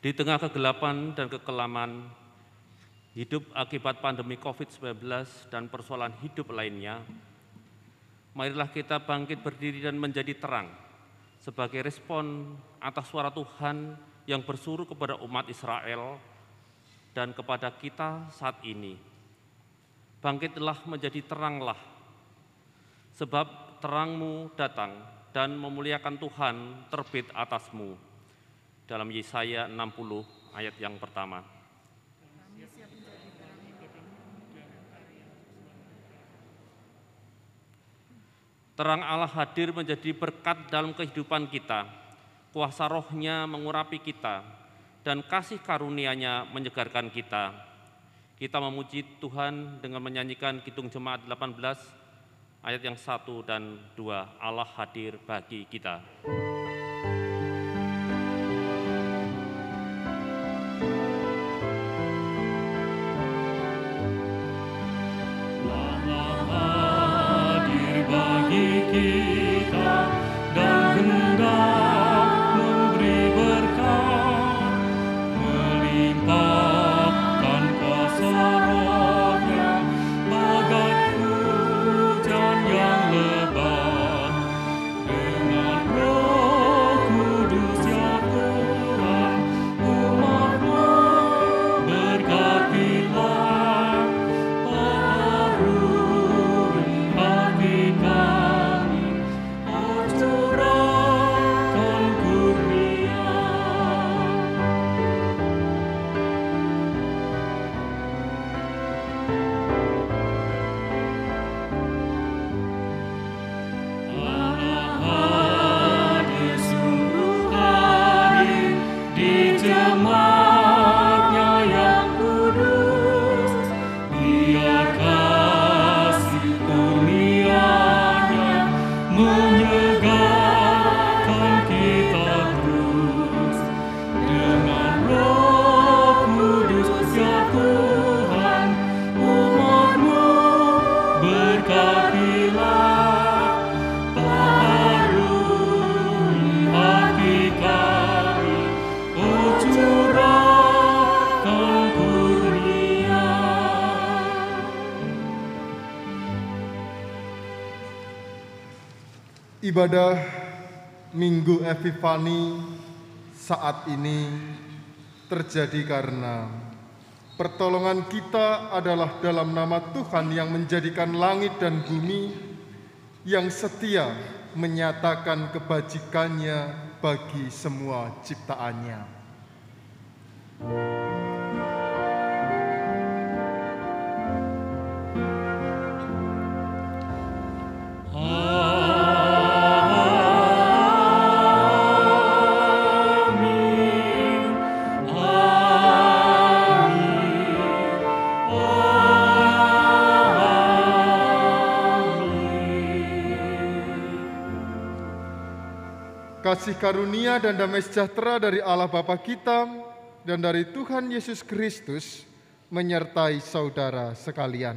Di tengah kegelapan dan kekelaman hidup akibat pandemi COVID-19 dan persoalan hidup lainnya, marilah kita bangkit berdiri dan menjadi terang sebagai respon atas suara Tuhan yang bersuruh kepada umat Israel dan kepada kita saat ini. Bangkitlah menjadi teranglah, sebab terangmu datang dan memuliakan Tuhan terbit atasmu dalam Yesaya 60 ayat yang pertama. Terang Allah hadir menjadi berkat dalam kehidupan kita. Kuasa rohnya mengurapi kita dan kasih karunia-Nya menyegarkan kita. Kita memuji Tuhan dengan menyanyikan Kidung Jemaat 18 ayat yang satu dan dua Allah hadir bagi kita. Ibadah Minggu Epifani saat ini terjadi karena pertolongan kita adalah dalam nama Tuhan yang menjadikan langit dan bumi yang setia menyatakan kebajikannya bagi semua ciptaannya. Kasih karunia dan damai sejahtera dari Allah Bapa kita dan dari Tuhan Yesus Kristus menyertai saudara sekalian.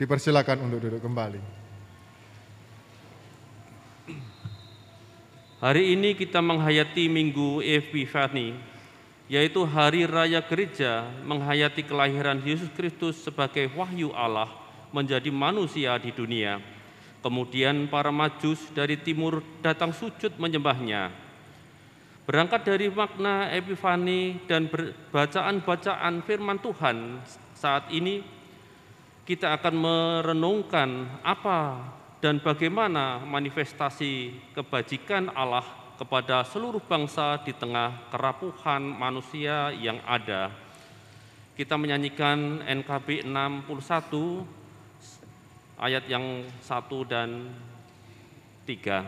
Dipersilakan untuk duduk kembali. Hari ini kita menghayati Minggu Epifani, yaitu hari raya gereja menghayati kelahiran Yesus Kristus sebagai wahyu Allah menjadi manusia di dunia Kemudian para majus dari timur datang sujud menyembahnya. Berangkat dari makna epifani dan bacaan-bacaan firman Tuhan saat ini, kita akan merenungkan apa dan bagaimana manifestasi kebajikan Allah kepada seluruh bangsa di tengah kerapuhan manusia yang ada. Kita menyanyikan NKB 61 ayat yang satu dan tiga.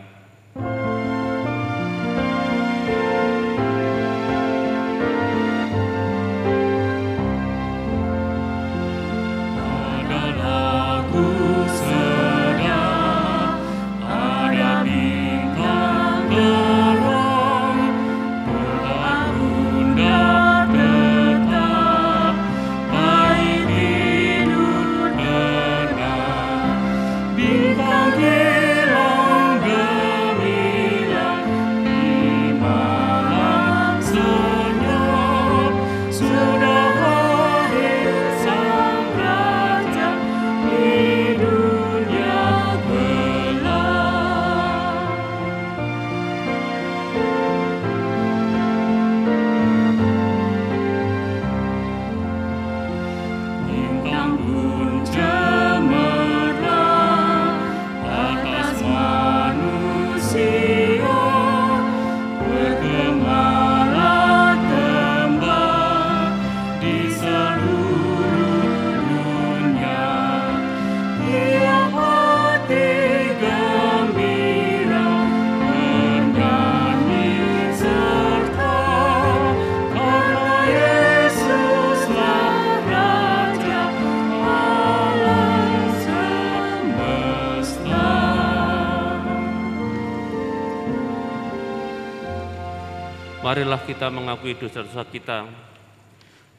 Marilah kita mengakui dosa-dosa kita.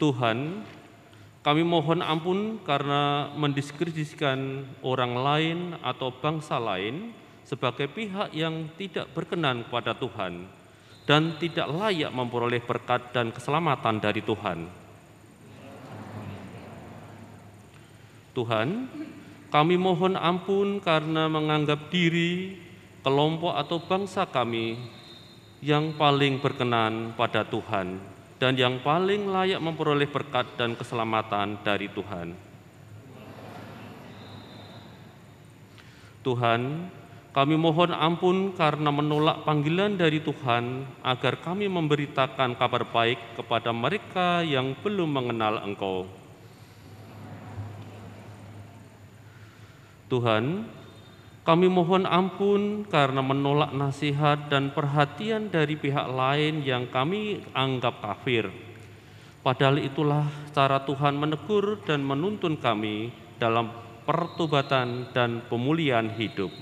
Tuhan, kami mohon ampun karena mendiskreditkan orang lain atau bangsa lain sebagai pihak yang tidak berkenan kepada Tuhan dan tidak layak memperoleh berkat dan keselamatan dari Tuhan. Tuhan, kami mohon ampun karena menganggap diri, kelompok atau bangsa kami yang paling berkenan pada Tuhan dan yang paling layak memperoleh berkat dan keselamatan dari Tuhan. Tuhan, kami mohon ampun karena menolak panggilan dari Tuhan agar kami memberitakan kabar baik kepada mereka yang belum mengenal Engkau. Tuhan, kami mohon ampun karena menolak nasihat dan perhatian dari pihak lain yang kami anggap kafir. Padahal itulah cara Tuhan menegur dan menuntun kami dalam pertobatan dan pemulihan hidup.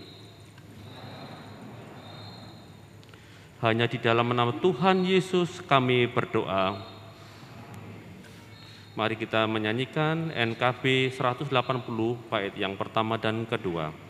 Hanya di dalam nama Tuhan Yesus kami berdoa. Mari kita menyanyikan NKB 180 bait yang pertama dan kedua.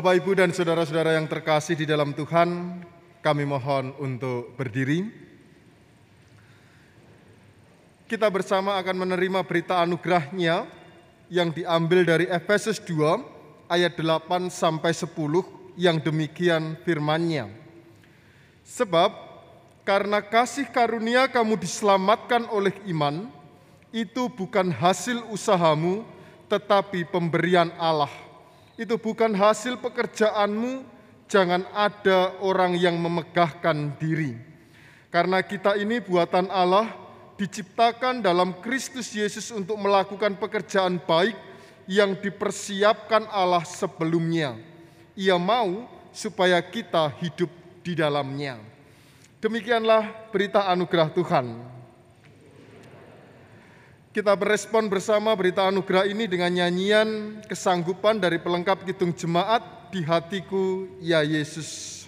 Bapak, Ibu, dan saudara-saudara yang terkasih di dalam Tuhan, kami mohon untuk berdiri. Kita bersama akan menerima berita anugerahnya yang diambil dari Efesus 2 ayat 8 sampai 10 yang demikian firmannya. Sebab karena kasih karunia kamu diselamatkan oleh iman, itu bukan hasil usahamu, tetapi pemberian Allah itu bukan hasil pekerjaanmu, jangan ada orang yang memegahkan diri. Karena kita ini buatan Allah, diciptakan dalam Kristus Yesus untuk melakukan pekerjaan baik yang dipersiapkan Allah sebelumnya. Ia mau supaya kita hidup di dalamnya. Demikianlah berita anugerah Tuhan. Kita berespon bersama berita anugerah ini dengan nyanyian kesanggupan dari pelengkap Kidung Jemaat di hatiku ya Yesus.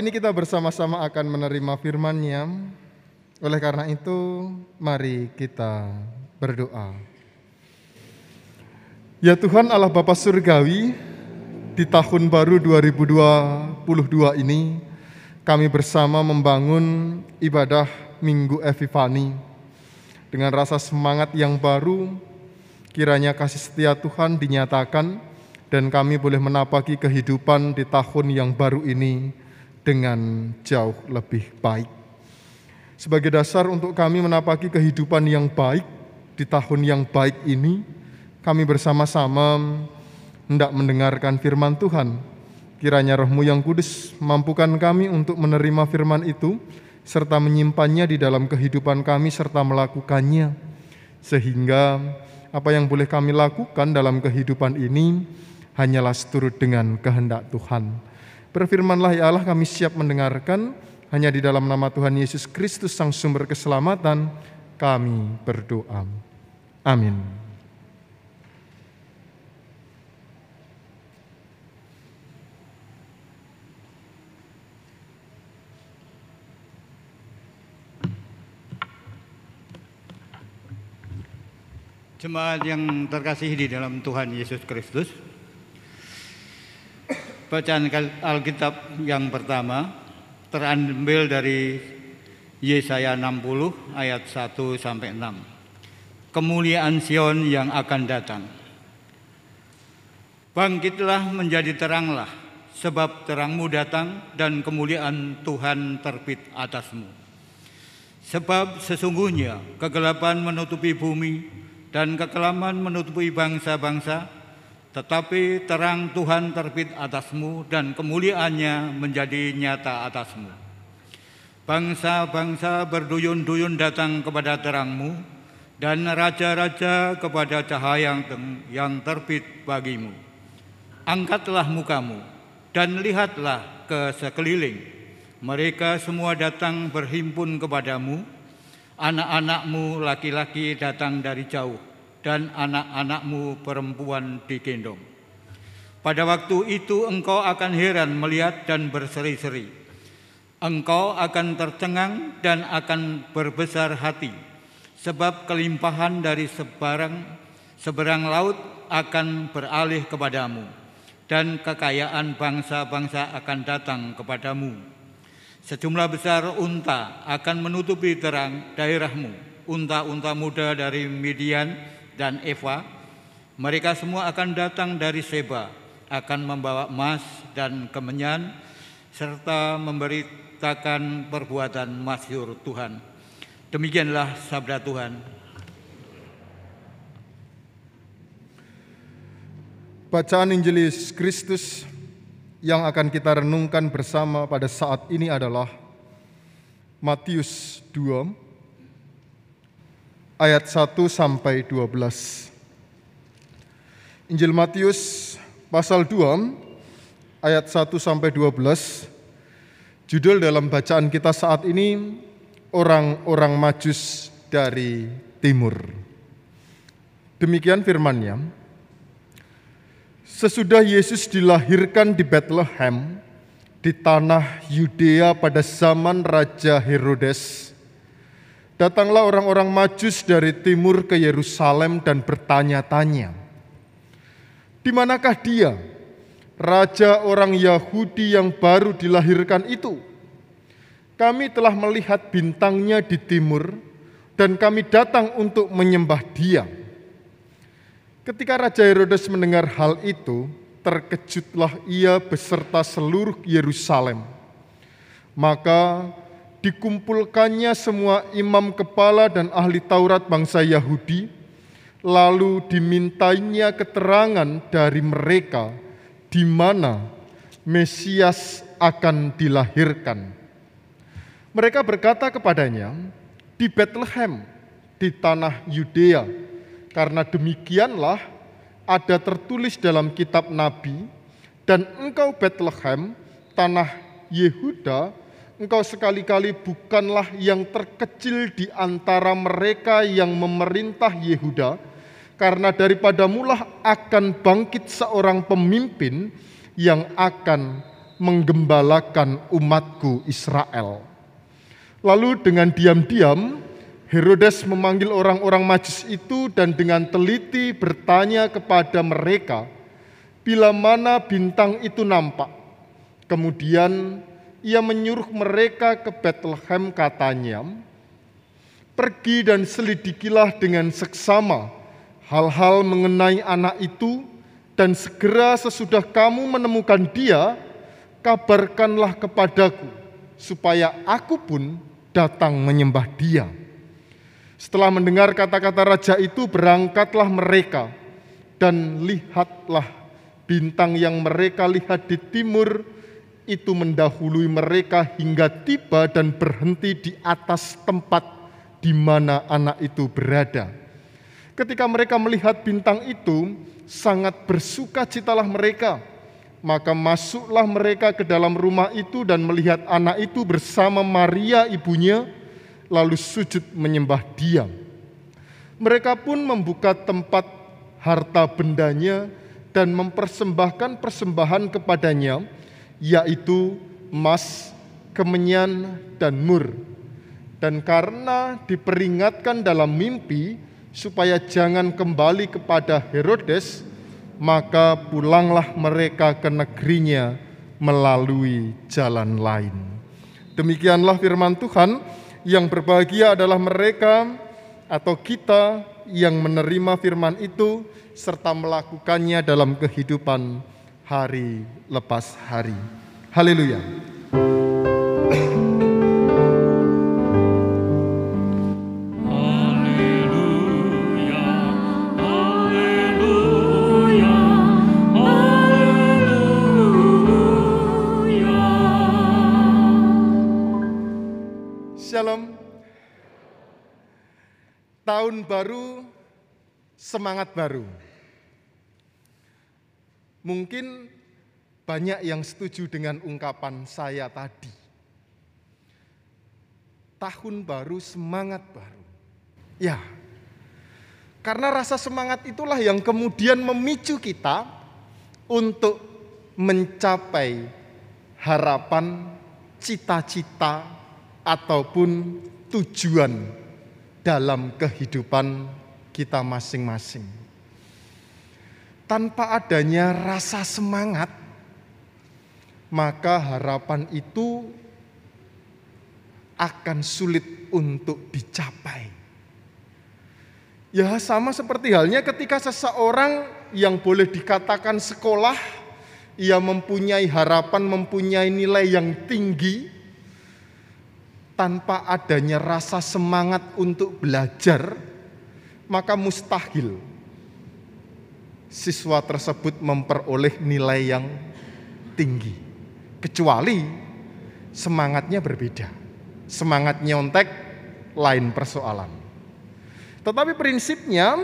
Ini kita bersama-sama akan menerima firman-Nya. Oleh karena itu, mari kita berdoa. Ya Tuhan Allah Bapa Surgawi, di tahun baru 2022 ini, kami bersama membangun ibadah Minggu Epifani. Dengan rasa semangat yang baru, kiranya kasih setia Tuhan dinyatakan dan kami boleh menapaki kehidupan di tahun yang baru ini dengan jauh lebih baik. Sebagai dasar untuk kami menapaki kehidupan yang baik di tahun yang baik ini, kami bersama-sama hendak mendengarkan firman Tuhan. Kiranya rohmu yang kudus mampukan kami untuk menerima firman itu, serta menyimpannya di dalam kehidupan kami serta melakukannya. Sehingga apa yang boleh kami lakukan dalam kehidupan ini hanyalah seturut dengan kehendak Tuhan Berfirmanlah ya Allah kami siap mendengarkan hanya di dalam nama Tuhan Yesus Kristus Sang Sumber Keselamatan kami berdoa. Amin. Jemaat yang terkasih di dalam Tuhan Yesus Kristus, Bacaan Alkitab yang pertama terambil dari Yesaya 60 ayat 1 sampai 6. Kemuliaan Sion yang akan datang. Bangkitlah menjadi teranglah, sebab terangmu datang dan kemuliaan Tuhan terbit atasmu. Sebab sesungguhnya kegelapan menutupi bumi dan kekelaman menutupi bangsa-bangsa, tetapi terang Tuhan terbit atasmu dan kemuliaannya menjadi nyata atasmu. Bangsa-bangsa berduyun-duyun datang kepada terangmu dan raja-raja kepada cahaya yang, terbit bagimu. Angkatlah mukamu dan lihatlah ke sekeliling. Mereka semua datang berhimpun kepadamu. Anak-anakmu laki-laki datang dari jauh dan anak-anakmu perempuan digendong. Pada waktu itu engkau akan heran melihat dan berseri-seri. Engkau akan tercengang dan akan berbesar hati sebab kelimpahan dari sebarang seberang laut akan beralih kepadamu dan kekayaan bangsa-bangsa akan datang kepadamu. Sejumlah besar unta akan menutupi terang daerahmu, unta-unta muda dari Midian dan Eva. Mereka semua akan datang dari Seba, akan membawa emas dan kemenyan, serta memberitakan perbuatan masyur Tuhan. Demikianlah sabda Tuhan. Bacaan Injil Kristus yang akan kita renungkan bersama pada saat ini adalah Matius 2 ayat 1 sampai 12. Injil Matius pasal 2 ayat 1 sampai 12 judul dalam bacaan kita saat ini orang-orang Majus dari timur. Demikian firman-Nya. Sesudah Yesus dilahirkan di Bethlehem di tanah Yudea pada zaman Raja Herodes, datanglah orang-orang Majus dari timur ke Yerusalem dan bertanya-tanya, "Di manakah dia, raja orang Yahudi yang baru dilahirkan itu?" kami telah melihat bintangnya di timur dan kami datang untuk menyembah dia. Ketika Raja Herodes mendengar hal itu, terkejutlah ia beserta seluruh Yerusalem. Maka dikumpulkannya semua imam kepala dan ahli Taurat bangsa Yahudi, lalu dimintainya keterangan dari mereka di mana Mesias akan dilahirkan. Mereka berkata kepadanya, di Bethlehem, di tanah Yudea, karena demikianlah ada tertulis dalam kitab Nabi, dan engkau Bethlehem, tanah Yehuda, engkau sekali-kali bukanlah yang terkecil di antara mereka yang memerintah Yehuda, karena daripada mulah akan bangkit seorang pemimpin yang akan menggembalakan umatku Israel. Lalu dengan diam-diam Herodes memanggil orang-orang majus itu dan dengan teliti bertanya kepada mereka bila mana bintang itu nampak. Kemudian ia menyuruh mereka ke Bethlehem katanya, Pergi dan selidikilah dengan seksama hal-hal mengenai anak itu dan segera sesudah kamu menemukan dia, kabarkanlah kepadaku supaya aku pun datang menyembah dia. Setelah mendengar kata-kata raja itu, berangkatlah mereka dan lihatlah bintang yang mereka lihat di timur itu mendahului mereka hingga tiba dan berhenti di atas tempat di mana anak itu berada. Ketika mereka melihat bintang itu, sangat bersuka citalah mereka. Maka masuklah mereka ke dalam rumah itu dan melihat anak itu bersama Maria ibunya, lalu sujud menyembah dia. Mereka pun membuka tempat harta bendanya dan mempersembahkan persembahan kepadanya, yaitu emas, kemenyan, dan mur. Dan karena diperingatkan dalam mimpi supaya jangan kembali kepada Herodes, maka pulanglah mereka ke negerinya melalui jalan lain. Demikianlah firman Tuhan, yang berbahagia adalah mereka atau kita yang menerima firman itu serta melakukannya dalam kehidupan hari lepas hari. Haleluya. Shalom. Tahun baru, semangat baru. Mungkin banyak yang setuju dengan ungkapan saya tadi. Tahun baru, semangat baru. Ya, karena rasa semangat itulah yang kemudian memicu kita untuk mencapai harapan, cita-cita, ataupun tujuan dalam kehidupan kita masing-masing. Tanpa adanya rasa semangat, maka harapan itu akan sulit untuk dicapai. Ya, sama seperti halnya ketika seseorang yang boleh dikatakan sekolah, ia mempunyai harapan, mempunyai nilai yang tinggi, tanpa adanya rasa semangat untuk belajar, maka mustahil siswa tersebut memperoleh nilai yang tinggi. Kecuali semangatnya berbeda. Semangat nyontek lain persoalan. Tetapi prinsipnya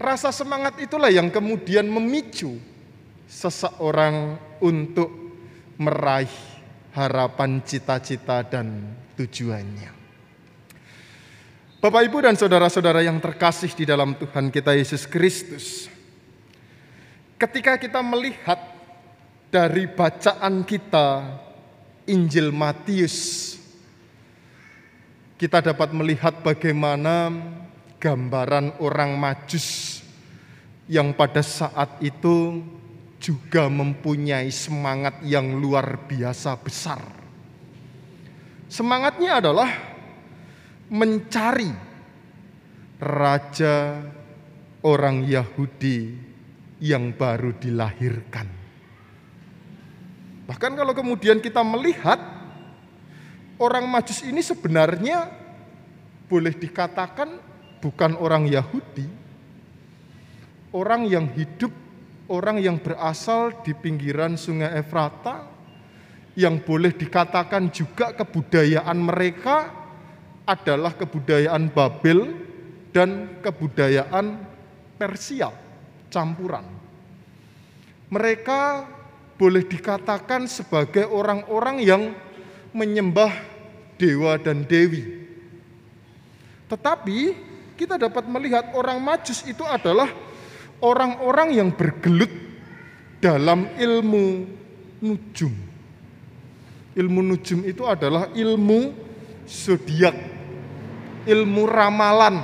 rasa semangat itulah yang kemudian memicu seseorang untuk meraih harapan cita-cita dan tujuannya. Bapak, Ibu, dan saudara-saudara yang terkasih di dalam Tuhan kita Yesus Kristus, ketika kita melihat dari bacaan kita Injil Matius, kita dapat melihat bagaimana gambaran orang Majus yang pada saat itu juga mempunyai semangat yang luar biasa besar. Semangatnya adalah mencari raja orang Yahudi yang baru dilahirkan. Bahkan kalau kemudian kita melihat orang Majus ini sebenarnya boleh dikatakan bukan orang Yahudi, orang yang hidup, orang yang berasal di pinggiran Sungai Efrata, yang boleh dikatakan juga kebudayaan mereka adalah kebudayaan Babel dan kebudayaan Persia campuran. Mereka boleh dikatakan sebagai orang-orang yang menyembah dewa dan dewi. Tetapi kita dapat melihat orang Majus itu adalah orang-orang yang bergelut dalam ilmu nujum Ilmu nujum itu adalah ilmu zodiak, ilmu ramalan.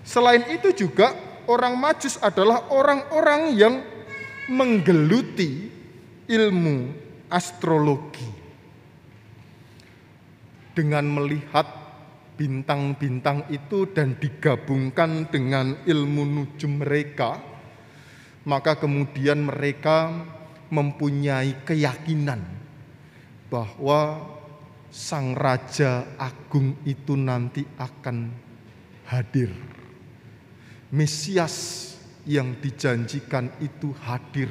Selain itu juga orang Majus adalah orang-orang yang menggeluti ilmu astrologi. Dengan melihat bintang-bintang itu dan digabungkan dengan ilmu nujum mereka, maka kemudian mereka mempunyai keyakinan bahwa Sang Raja Agung itu nanti akan hadir. Mesias yang dijanjikan itu hadir.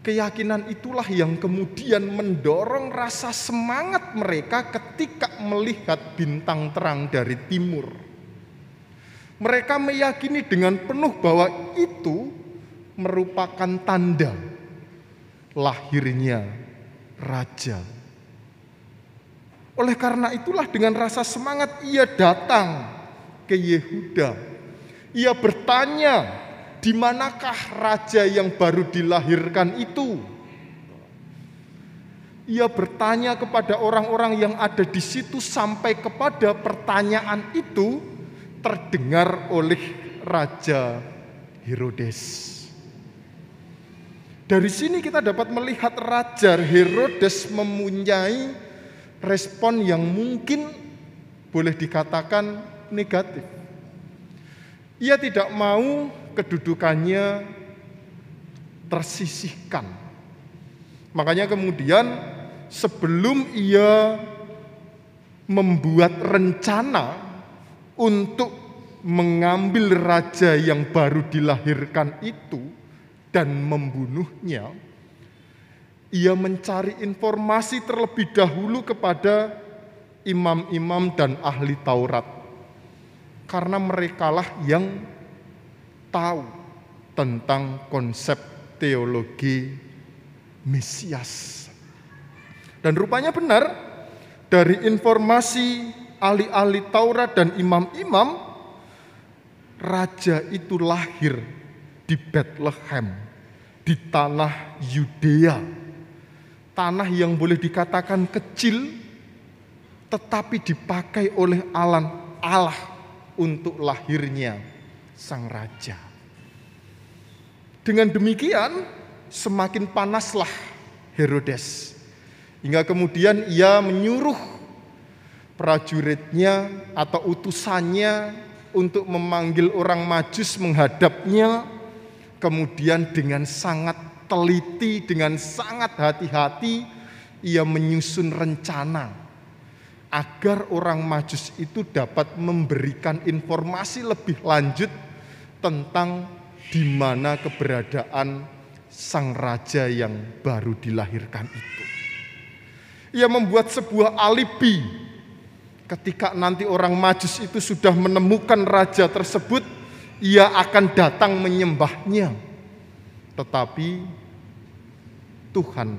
Keyakinan itulah yang kemudian mendorong rasa semangat mereka ketika melihat bintang terang dari timur. Mereka meyakini dengan penuh bahwa itu merupakan tanda lahirnya raja. Oleh karena itulah dengan rasa semangat ia datang ke Yehuda. Ia bertanya, di manakah raja yang baru dilahirkan itu? Ia bertanya kepada orang-orang yang ada di situ sampai kepada pertanyaan itu terdengar oleh Raja Herodes. Dari sini kita dapat melihat Raja Herodes mempunyai respon yang mungkin boleh dikatakan negatif. Ia tidak mau kedudukannya tersisihkan. Makanya kemudian sebelum ia membuat rencana untuk mengambil raja yang baru dilahirkan itu, dan membunuhnya, ia mencari informasi terlebih dahulu kepada imam-imam dan ahli Taurat. Karena merekalah yang tahu tentang konsep teologi Mesias. Dan rupanya benar dari informasi ahli-ahli Taurat dan imam-imam raja itu lahir di Bethlehem, di tanah Yudea. Tanah yang boleh dikatakan kecil tetapi dipakai oleh Allah untuk lahirnya sang raja. Dengan demikian, semakin panaslah Herodes. Hingga kemudian ia menyuruh prajuritnya atau utusannya untuk memanggil orang Majus menghadapnya. Kemudian dengan sangat teliti, dengan sangat hati-hati, ia menyusun rencana agar orang Majus itu dapat memberikan informasi lebih lanjut tentang di mana keberadaan sang raja yang baru dilahirkan itu. Ia membuat sebuah alibi ketika nanti orang Majus itu sudah menemukan raja tersebut, ia akan datang menyembahnya. Tetapi Tuhan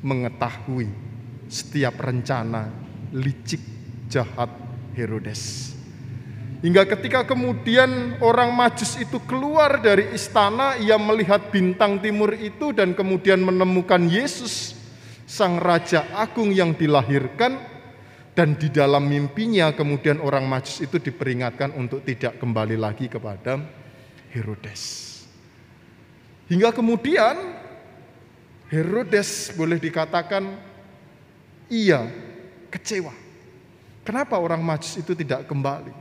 mengetahui setiap rencana licik jahat Herodes. Hingga ketika kemudian orang Majus itu keluar dari istana, ia melihat bintang timur itu dan kemudian menemukan Yesus, sang raja agung yang dilahirkan dan di dalam mimpinya kemudian orang Majus itu diperingatkan untuk tidak kembali lagi kepada Herodes. Hingga kemudian Herodes boleh dikatakan ia kecewa. Kenapa orang Majus itu tidak kembali?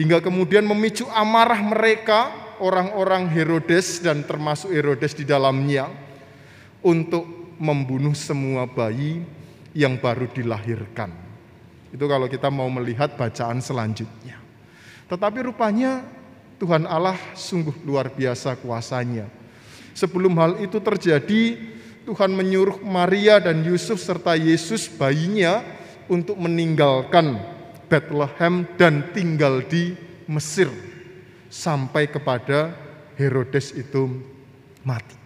Hingga kemudian memicu amarah mereka, orang-orang Herodes dan termasuk Herodes di dalamnya, untuk membunuh semua bayi yang baru dilahirkan. Itu kalau kita mau melihat bacaan selanjutnya. Tetapi rupanya Tuhan Allah sungguh luar biasa kuasanya. Sebelum hal itu terjadi, Tuhan menyuruh Maria dan Yusuf serta Yesus bayinya untuk meninggalkan Bethlehem dan tinggal di Mesir sampai kepada Herodes itu mati.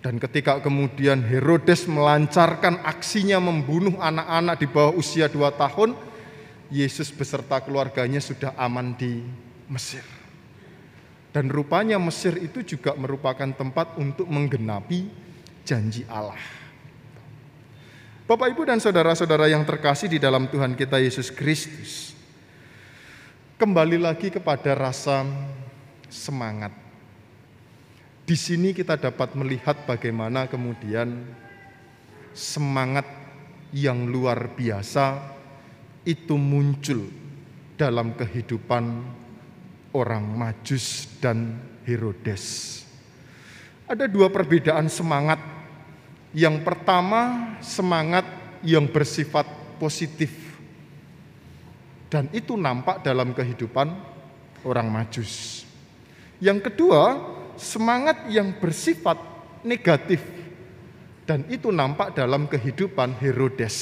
Dan ketika kemudian Herodes melancarkan aksinya membunuh anak-anak di bawah usia dua tahun, Yesus beserta keluarganya sudah aman di Mesir. Dan rupanya Mesir itu juga merupakan tempat untuk menggenapi janji Allah. Bapak, Ibu, dan saudara-saudara yang terkasih di dalam Tuhan kita Yesus Kristus, kembali lagi kepada rasa semangat. Di sini kita dapat melihat bagaimana kemudian semangat yang luar biasa itu muncul dalam kehidupan orang Majus dan Herodes. Ada dua perbedaan semangat yang pertama, semangat yang bersifat positif. Dan itu nampak dalam kehidupan orang Majus. Yang kedua, semangat yang bersifat negatif. Dan itu nampak dalam kehidupan Herodes.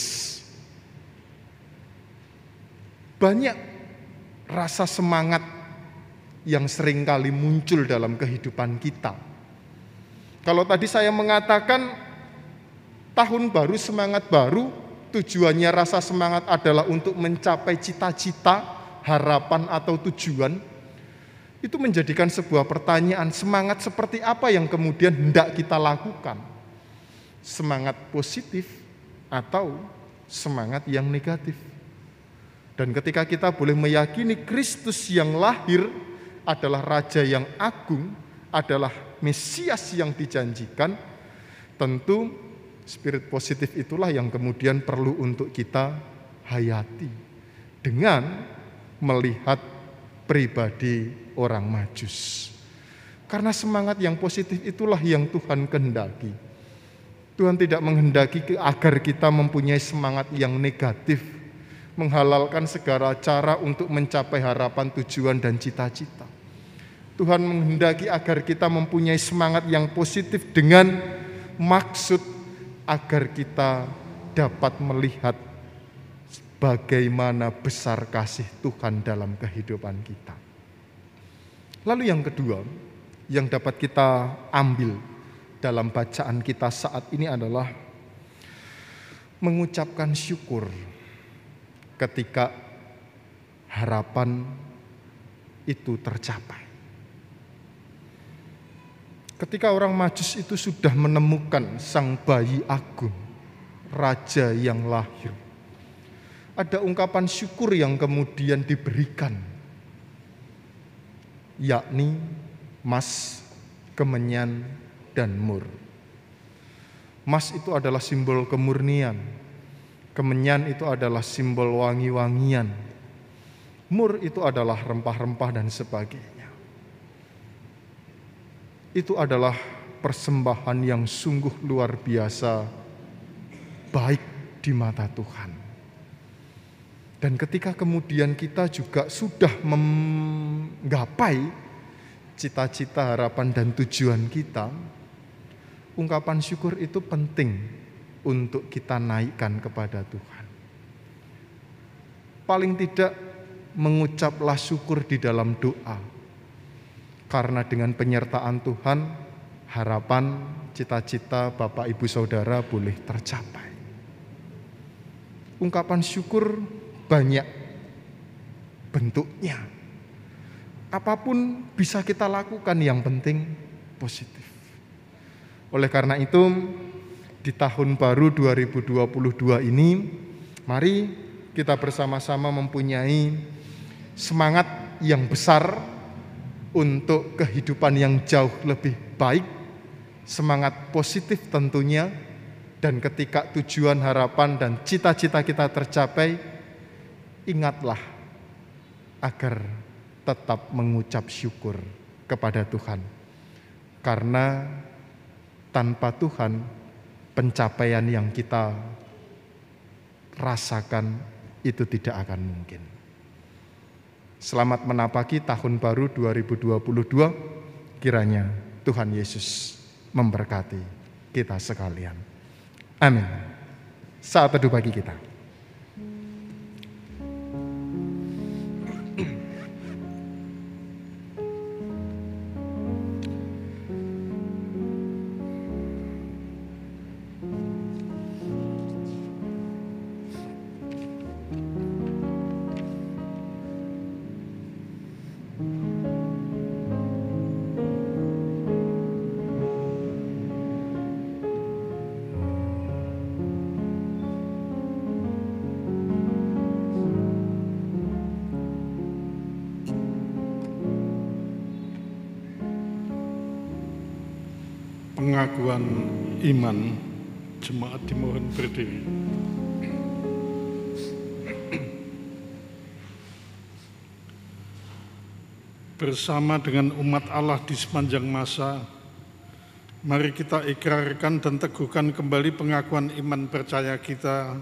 Banyak rasa semangat yang sering kali muncul dalam kehidupan kita. Kalau tadi saya mengatakan tahun baru, semangat baru, tujuannya rasa semangat adalah untuk mencapai cita-cita, harapan atau tujuan, itu menjadikan sebuah pertanyaan, semangat seperti apa yang kemudian hendak kita lakukan? Semangat positif atau semangat yang negatif? Dan ketika kita boleh meyakini Kristus yang lahir adalah Raja yang agung, adalah Mesias yang dijanjikan, tentu Spirit positif itulah yang kemudian perlu untuk kita hayati dengan melihat pribadi orang Majus. Karena semangat yang positif itulah yang Tuhan kehendaki. Tuhan tidak menghendaki agar kita mempunyai semangat yang negatif, menghalalkan segala cara untuk mencapai harapan, tujuan, dan cita-cita. Tuhan menghendaki agar kita mempunyai semangat yang positif dengan maksud agar kita dapat melihat bagaimana besar kasih Tuhan dalam kehidupan kita. Lalu yang kedua, yang dapat kita ambil dalam bacaan kita saat ini adalah mengucapkan syukur ketika harapan itu tercapai. Ketika orang Majus itu sudah menemukan sang bayi agung, raja yang lahir. Ada ungkapan syukur yang kemudian diberikan, yakni mas, kemenyan, dan mur. Mas itu adalah simbol kemurnian, kemenyan itu adalah simbol wangi-wangian, mur itu adalah rempah-rempah dan sebagainya itu adalah persembahan yang sungguh luar biasa baik di mata Tuhan. Dan ketika kemudian kita juga sudah menggapai cita-cita, harapan, dan tujuan kita, ungkapan syukur itu penting untuk kita naikkan kepada Tuhan. Paling tidak mengucaplah syukur di dalam doa karena dengan penyertaan Tuhan, harapan, cita-cita Bapak Ibu Saudara boleh tercapai. Ungkapan syukur banyak bentuknya. Apa pun bisa kita lakukan yang penting positif. Oleh karena itu, di tahun baru 2022 ini, mari kita bersama-sama mempunyai semangat yang besar untuk kehidupan yang jauh lebih baik, semangat positif tentunya, dan ketika tujuan, harapan, dan cita-cita kita tercapai, ingatlah agar tetap mengucap syukur kepada Tuhan, karena tanpa Tuhan, pencapaian yang kita rasakan itu tidak akan mungkin. Selamat menapaki tahun baru 2022. Kiranya Tuhan Yesus memberkati kita sekalian. Amin. Saat teduh bagi kita. Pengakuan iman jemaat dimohon berdiri. Bersama dengan umat Allah di sepanjang masa, mari kita ikrarkan dan teguhkan kembali pengakuan iman percaya kita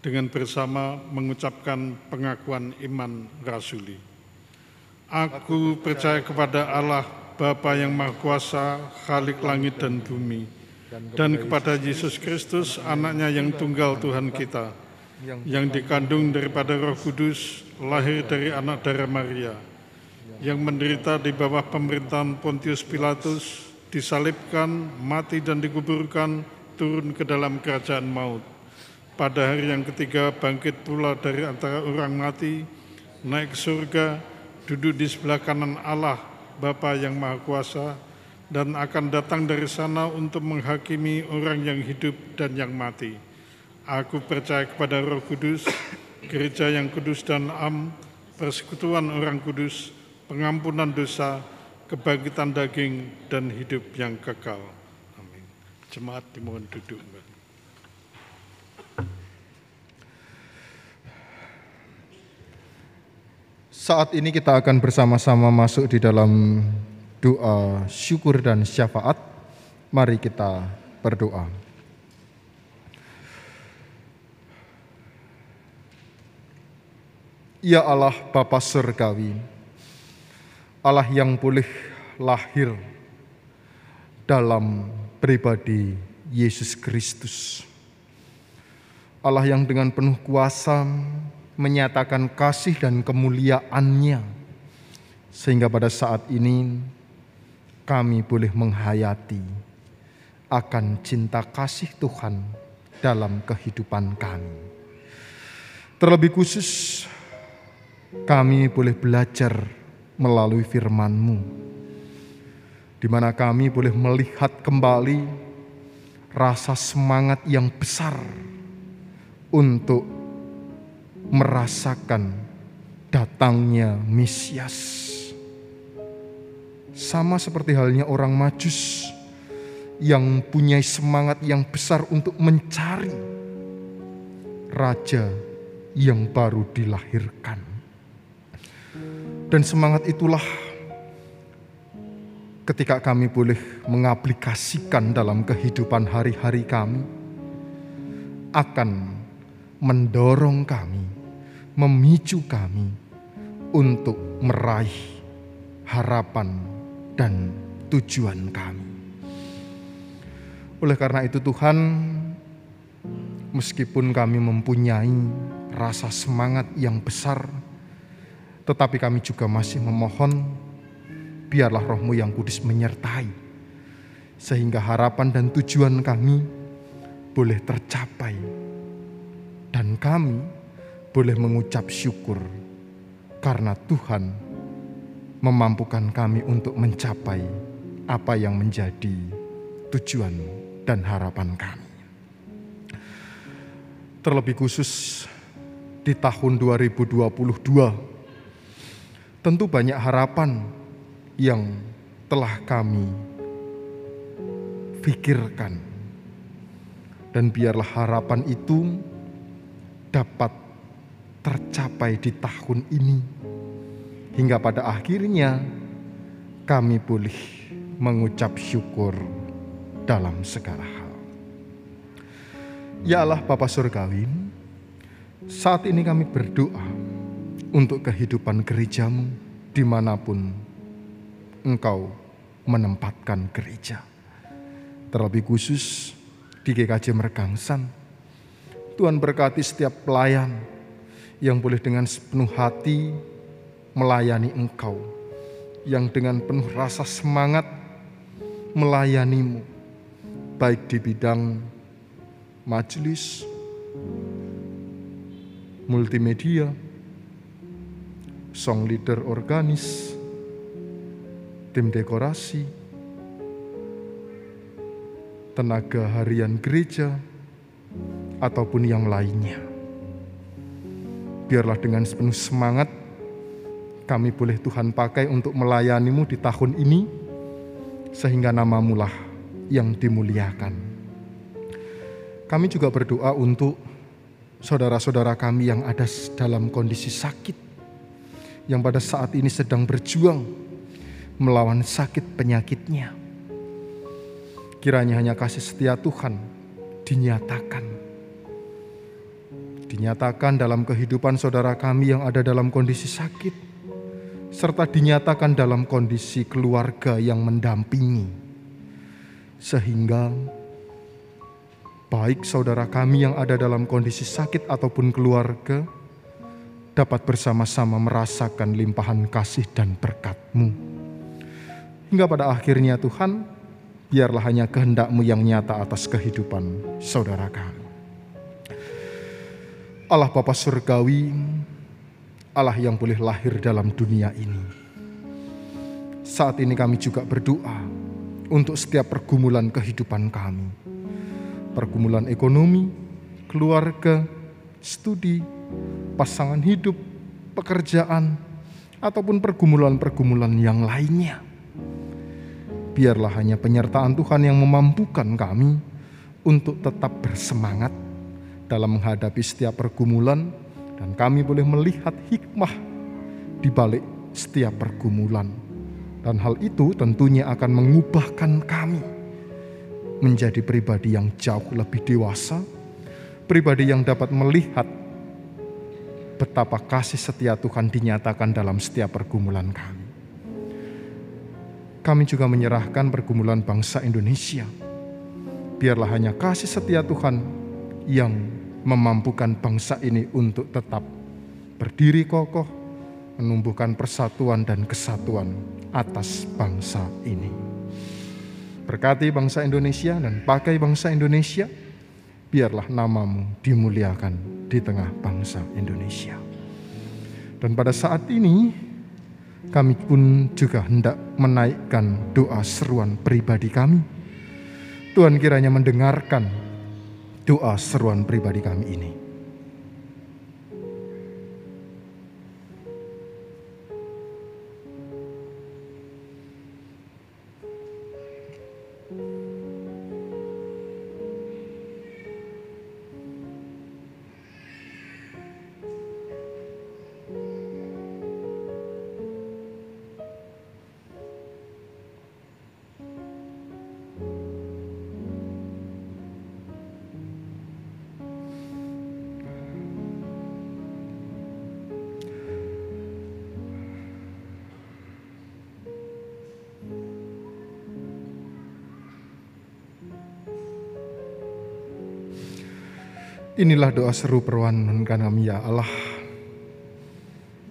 dengan bersama mengucapkan pengakuan iman rasuli. Aku percaya kepada Allah, Bapa yang Maha Kuasa, Khalik langit dan bumi, dan kepada Yesus Kristus, anaknya yang tunggal Tuhan kita, yang dikandung daripada roh kudus, lahir dari anak darah Maria, yang menderita di bawah pemerintahan Pontius Pilatus, disalibkan, mati dan dikuburkan, turun ke dalam kerajaan maut. Pada hari yang ketiga bangkit pula dari antara orang mati, naik ke surga, duduk di sebelah kanan Allah, Bapa yang Maha Kuasa, dan akan datang dari sana untuk menghakimi orang yang hidup dan yang mati. Aku percaya kepada Roh Kudus, gereja yang kudus dan am, persekutuan orang kudus, pengampunan dosa, kebangkitan daging, dan hidup yang kekal. Amin. Jemaat dimohon duduk. Saat ini kita akan bersama-sama masuk di dalam doa syukur dan syafaat. Mari kita berdoa. Ya Allah Bapa Surgawi, Allah yang boleh lahir dalam pribadi Yesus Kristus. Allah yang dengan penuh kuasa menyatakan kasih dan kemuliaannya sehingga pada saat ini kami boleh menghayati akan cinta kasih Tuhan dalam kehidupan kami. Terlebih khusus kami boleh belajar melalui firman-Mu di mana kami boleh melihat kembali rasa semangat yang besar untuk merasakan datangnya Mesias. Sama seperti halnya orang Majus yang punya semangat yang besar untuk mencari raja yang baru dilahirkan. Dan semangat itulah ketika kami boleh mengaplikasikan dalam kehidupan hari-hari kami akan mendorong kami, memicu kami untuk meraih harapan dan tujuan kami. Oleh karena itu Tuhan, meskipun kami mempunyai rasa semangat yang besar, tetapi kami juga masih memohon, biarlah rohmu yang kudus menyertai, sehingga harapan dan tujuan kami boleh tercapai, dan kami boleh mengucap syukur karena Tuhan memampukan kami untuk mencapai apa yang menjadi tujuan dan harapan kami. Terlebih khusus di tahun 2022, tentu banyak harapan yang telah kami pikirkan. Dan biarlah harapan itu dapat tercapai di tahun ini hingga pada akhirnya kami boleh mengucap syukur dalam segala hal. Ya Allah Bapa Surgawi, saat ini kami berdoa untuk kehidupan gerejamu di mana pun engkau menempatkan gereja. Terlebih khusus di GKJ Mergangsan, Tuhan berkati setiap pelayan yang boleh dengan sepenuh hati melayani Engkau, yang dengan penuh rasa semangat melayanimu, baik di bidang majelis, multimedia, song leader organis, tim dekorasi, tenaga harian gereja, ataupun yang lainnya. Biarlah dengan sepenuh semangat kami boleh Tuhan pakai untuk melayanimu di tahun ini, sehingga namamu lah yang dimuliakan. Kami juga berdoa untuk saudara-saudara kami yang ada dalam kondisi sakit, yang pada saat ini sedang berjuang melawan sakit penyakitnya. Kiranya hanya kasih setia Tuhan dinyatakan. Dinyatakan dalam kehidupan saudara kami yang ada dalam kondisi sakit serta dinyatakan dalam kondisi keluarga yang mendampingi, sehingga baik saudara kami yang ada dalam kondisi sakit ataupun keluarga dapat bersama-sama merasakan limpahan kasih dan berkat-Mu. Hingga pada akhirnya Tuhan, biarlah hanya kehendak-Mu yang nyata atas kehidupan saudara kami. Allah Bapa Surgawi, Allah yang boleh lahir dalam dunia ini. Saat ini kami juga berdoa untuk setiap pergumulan kehidupan kami. Pergumulan ekonomi, keluarga, studi, pasangan hidup, pekerjaan, ataupun pergumulan-pergumulan yang lainnya. Biarlah hanya penyertaan Tuhan yang memampukan kami untuk tetap bersemangat dalam menghadapi setiap pergumulan dan kami boleh melihat hikmah di balik setiap pergumulan. Dan hal itu tentunya akan mengubahkan kami menjadi pribadi yang jauh lebih dewasa, pribadi yang dapat melihat betapa kasih setia Tuhan dinyatakan dalam setiap pergumulan kami. Kami juga menyerahkan pergumulan bangsa Indonesia. Biarlah hanya kasih setia Tuhan yang memampukan bangsa ini untuk tetap berdiri kokoh, menumbuhkan persatuan dan kesatuan atas bangsa ini. Berkati bangsa Indonesia dan pakai bangsa Indonesia, biarlah namamu dimuliakan di tengah bangsa Indonesia. Dan pada saat ini, kami pun juga hendak menaikkan doa seruan pribadi kami. Tuhan kiranya mendengarkan doa seruan pribadi kami ini. Inilah doa seru permohonan kami ya Allah.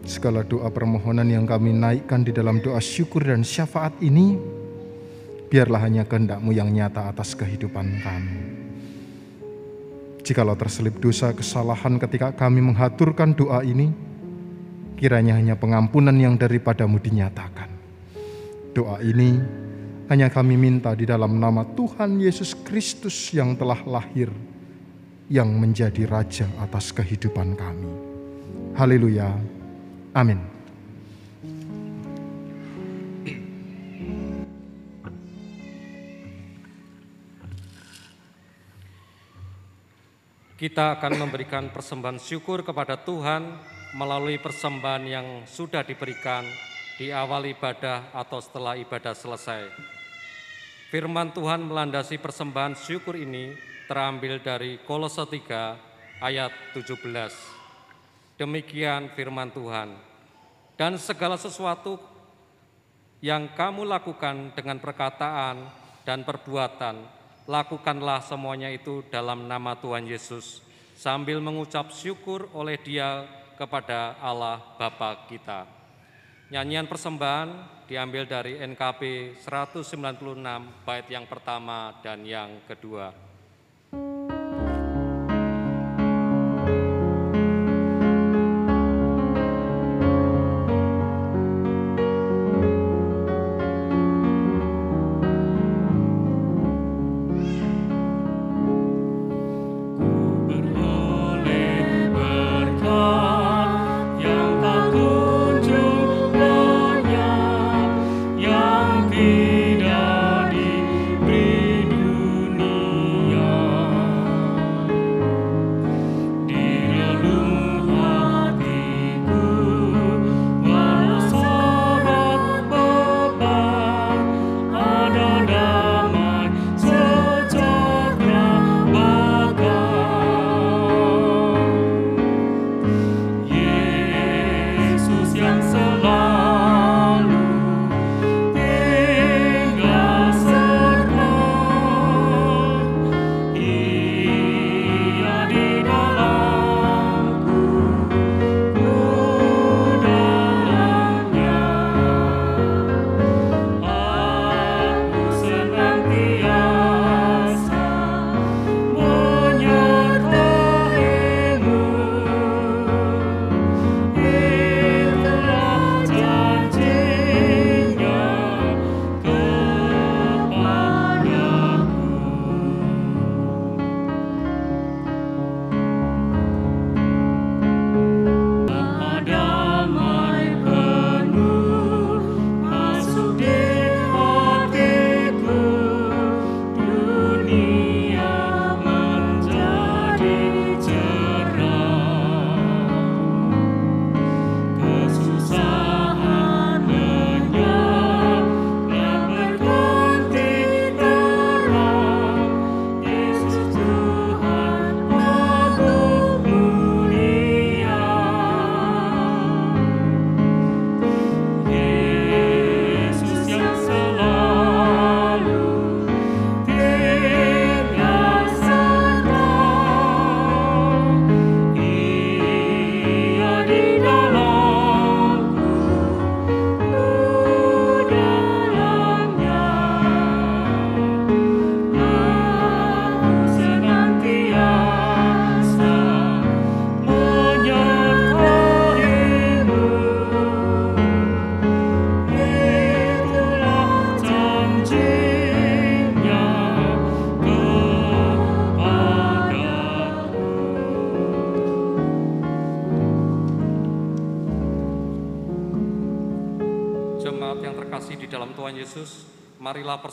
Segala doa permohonan yang kami naikkan di dalam doa syukur dan syafaat ini, biarlah hanya kehendakmu yang nyata atas kehidupan kami. Jikalau terselip dosa kesalahan ketika kami menghaturkan doa ini, kiranya hanya pengampunan yang daripadamu dinyatakan. Doa ini hanya kami minta di dalam nama Tuhan Yesus Kristus yang telah lahir yang menjadi raja atas kehidupan kami. Haleluya. Amin. Kita akan memberikan persembahan syukur kepada Tuhan melalui persembahan yang sudah diberikan di awal ibadah atau setelah ibadah selesai. Firman Tuhan melandasi persembahan syukur ini terambil dari Kolose 3 ayat 17. Demikian firman Tuhan. Dan segala sesuatu yang kamu lakukan dengan perkataan dan perbuatan, lakukanlah semuanya itu dalam nama Tuhan Yesus, sambil mengucap syukur oleh Dia kepada Allah Bapa kita. Nyanyian persembahan diambil dari NKP 196 bait yang pertama dan yang kedua.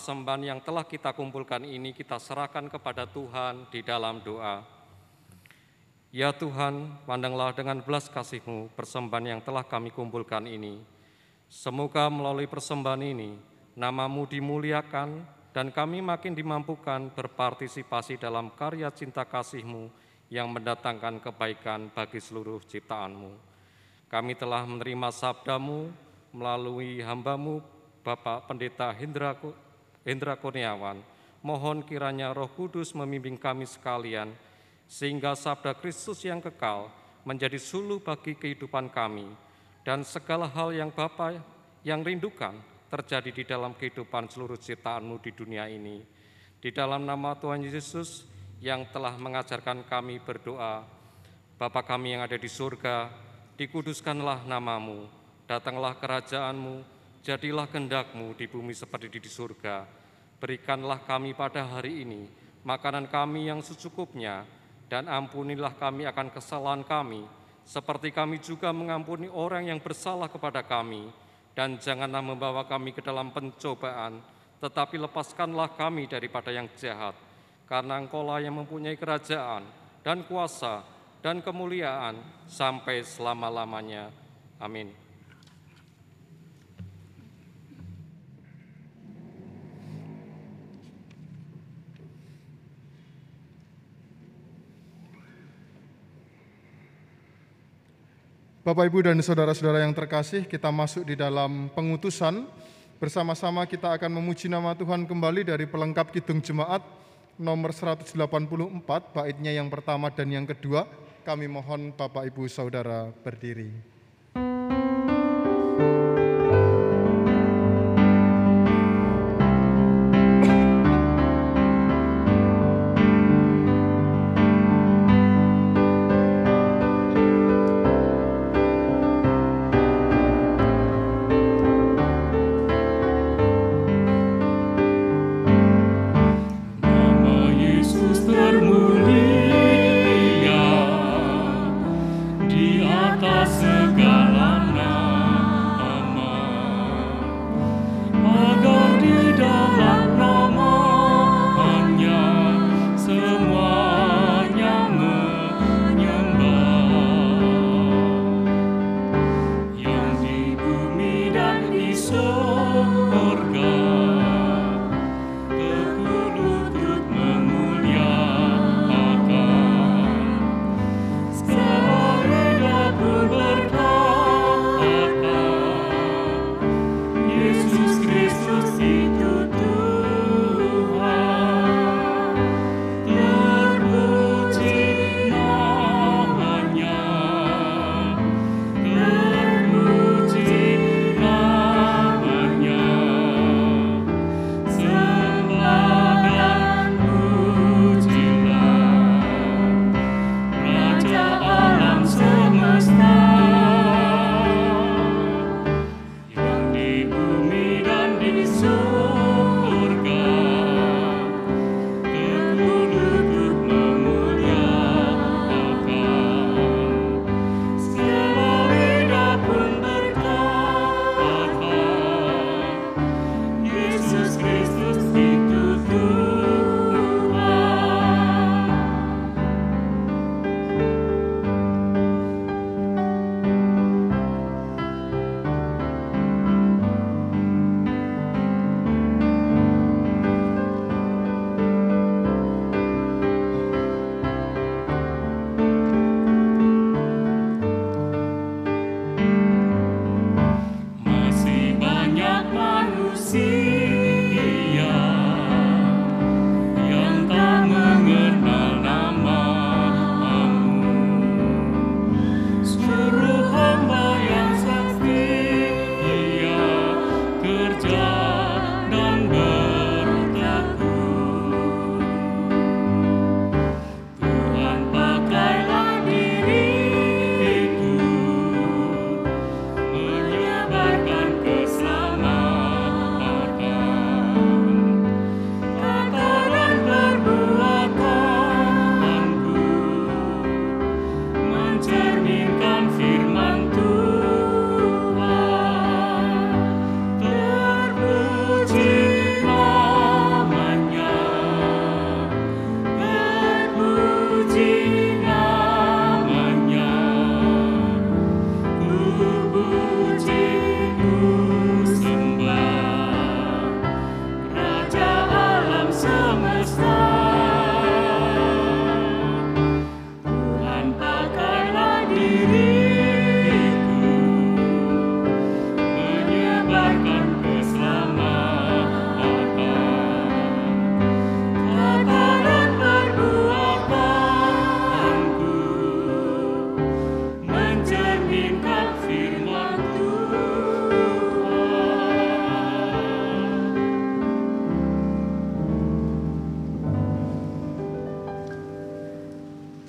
Persembahan yang telah kita kumpulkan ini kita serahkan kepada Tuhan di dalam doa. Ya Tuhan, pandanglah dengan belas kasih-Mu persembahan yang telah kami kumpulkan ini. Semoga melalui persembahan ini, namamu dimuliakan dan kami makin dimampukan berpartisipasi dalam karya cinta kasih-Mu yang mendatangkan kebaikan bagi seluruh ciptaanmu. Kami telah menerima sabdamu melalui hambamu Bapak Pendeta Hendra, Hendra Kurniawan. Mohon kiranya roh kudus memimpin kami sekalian, sehingga sabda Kristus yang kekal menjadi suluh bagi kehidupan kami, dan segala hal yang Bapak yang rindukan terjadi di dalam kehidupan seluruh ciptaanmu di dunia ini. Di dalam nama Tuhan Yesus yang telah mengajarkan kami berdoa, Bapa kami yang ada di surga, dikuduskanlah namamu, datanglah kerajaanmu, jadilah kehendakmu di bumi seperti di surga. Berikanlah kami pada hari ini makanan kami yang secukupnya, dan ampunilah kami akan kesalahan kami, seperti kami juga mengampuni orang yang bersalah kepada kami. Dan janganlah membawa kami ke dalam pencobaan, tetapi lepaskanlah kami daripada yang jahat. Karena engkaulah yang mempunyai kerajaan dan kuasa dan kemuliaan sampai selama-lamanya. Amin. Bapak, Ibu, dan saudara-saudara yang terkasih, kita masuk di dalam pengutusan. Bersama-sama kita akan memuji nama Tuhan kembali dari pelengkap Kidung Jemaat nomor 184, baitnya yang pertama dan yang kedua. Kami mohon Bapak, Ibu, Saudara berdiri. us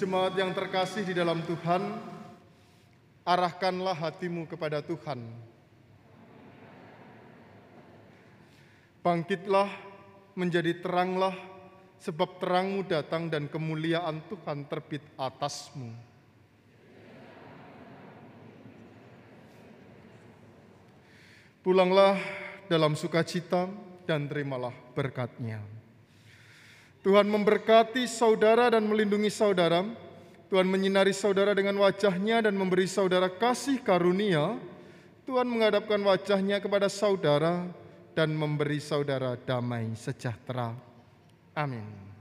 Jemaat yang terkasih di dalam Tuhan, arahkanlah hatimu kepada Tuhan. Bangkitlah, menjadi teranglah, sebab terangmu datang dan kemuliaan Tuhan terbit atasmu. Pulanglah dalam sukacita dan terimalah berkatnya. Tuhan memberkati saudara dan melindungi saudara. Tuhan menyinari saudara dengan wajahnya dan memberi saudara kasih karunia. Tuhan menghadapkan wajahnya kepada saudara dan memberi saudara damai sejahtera. Amin.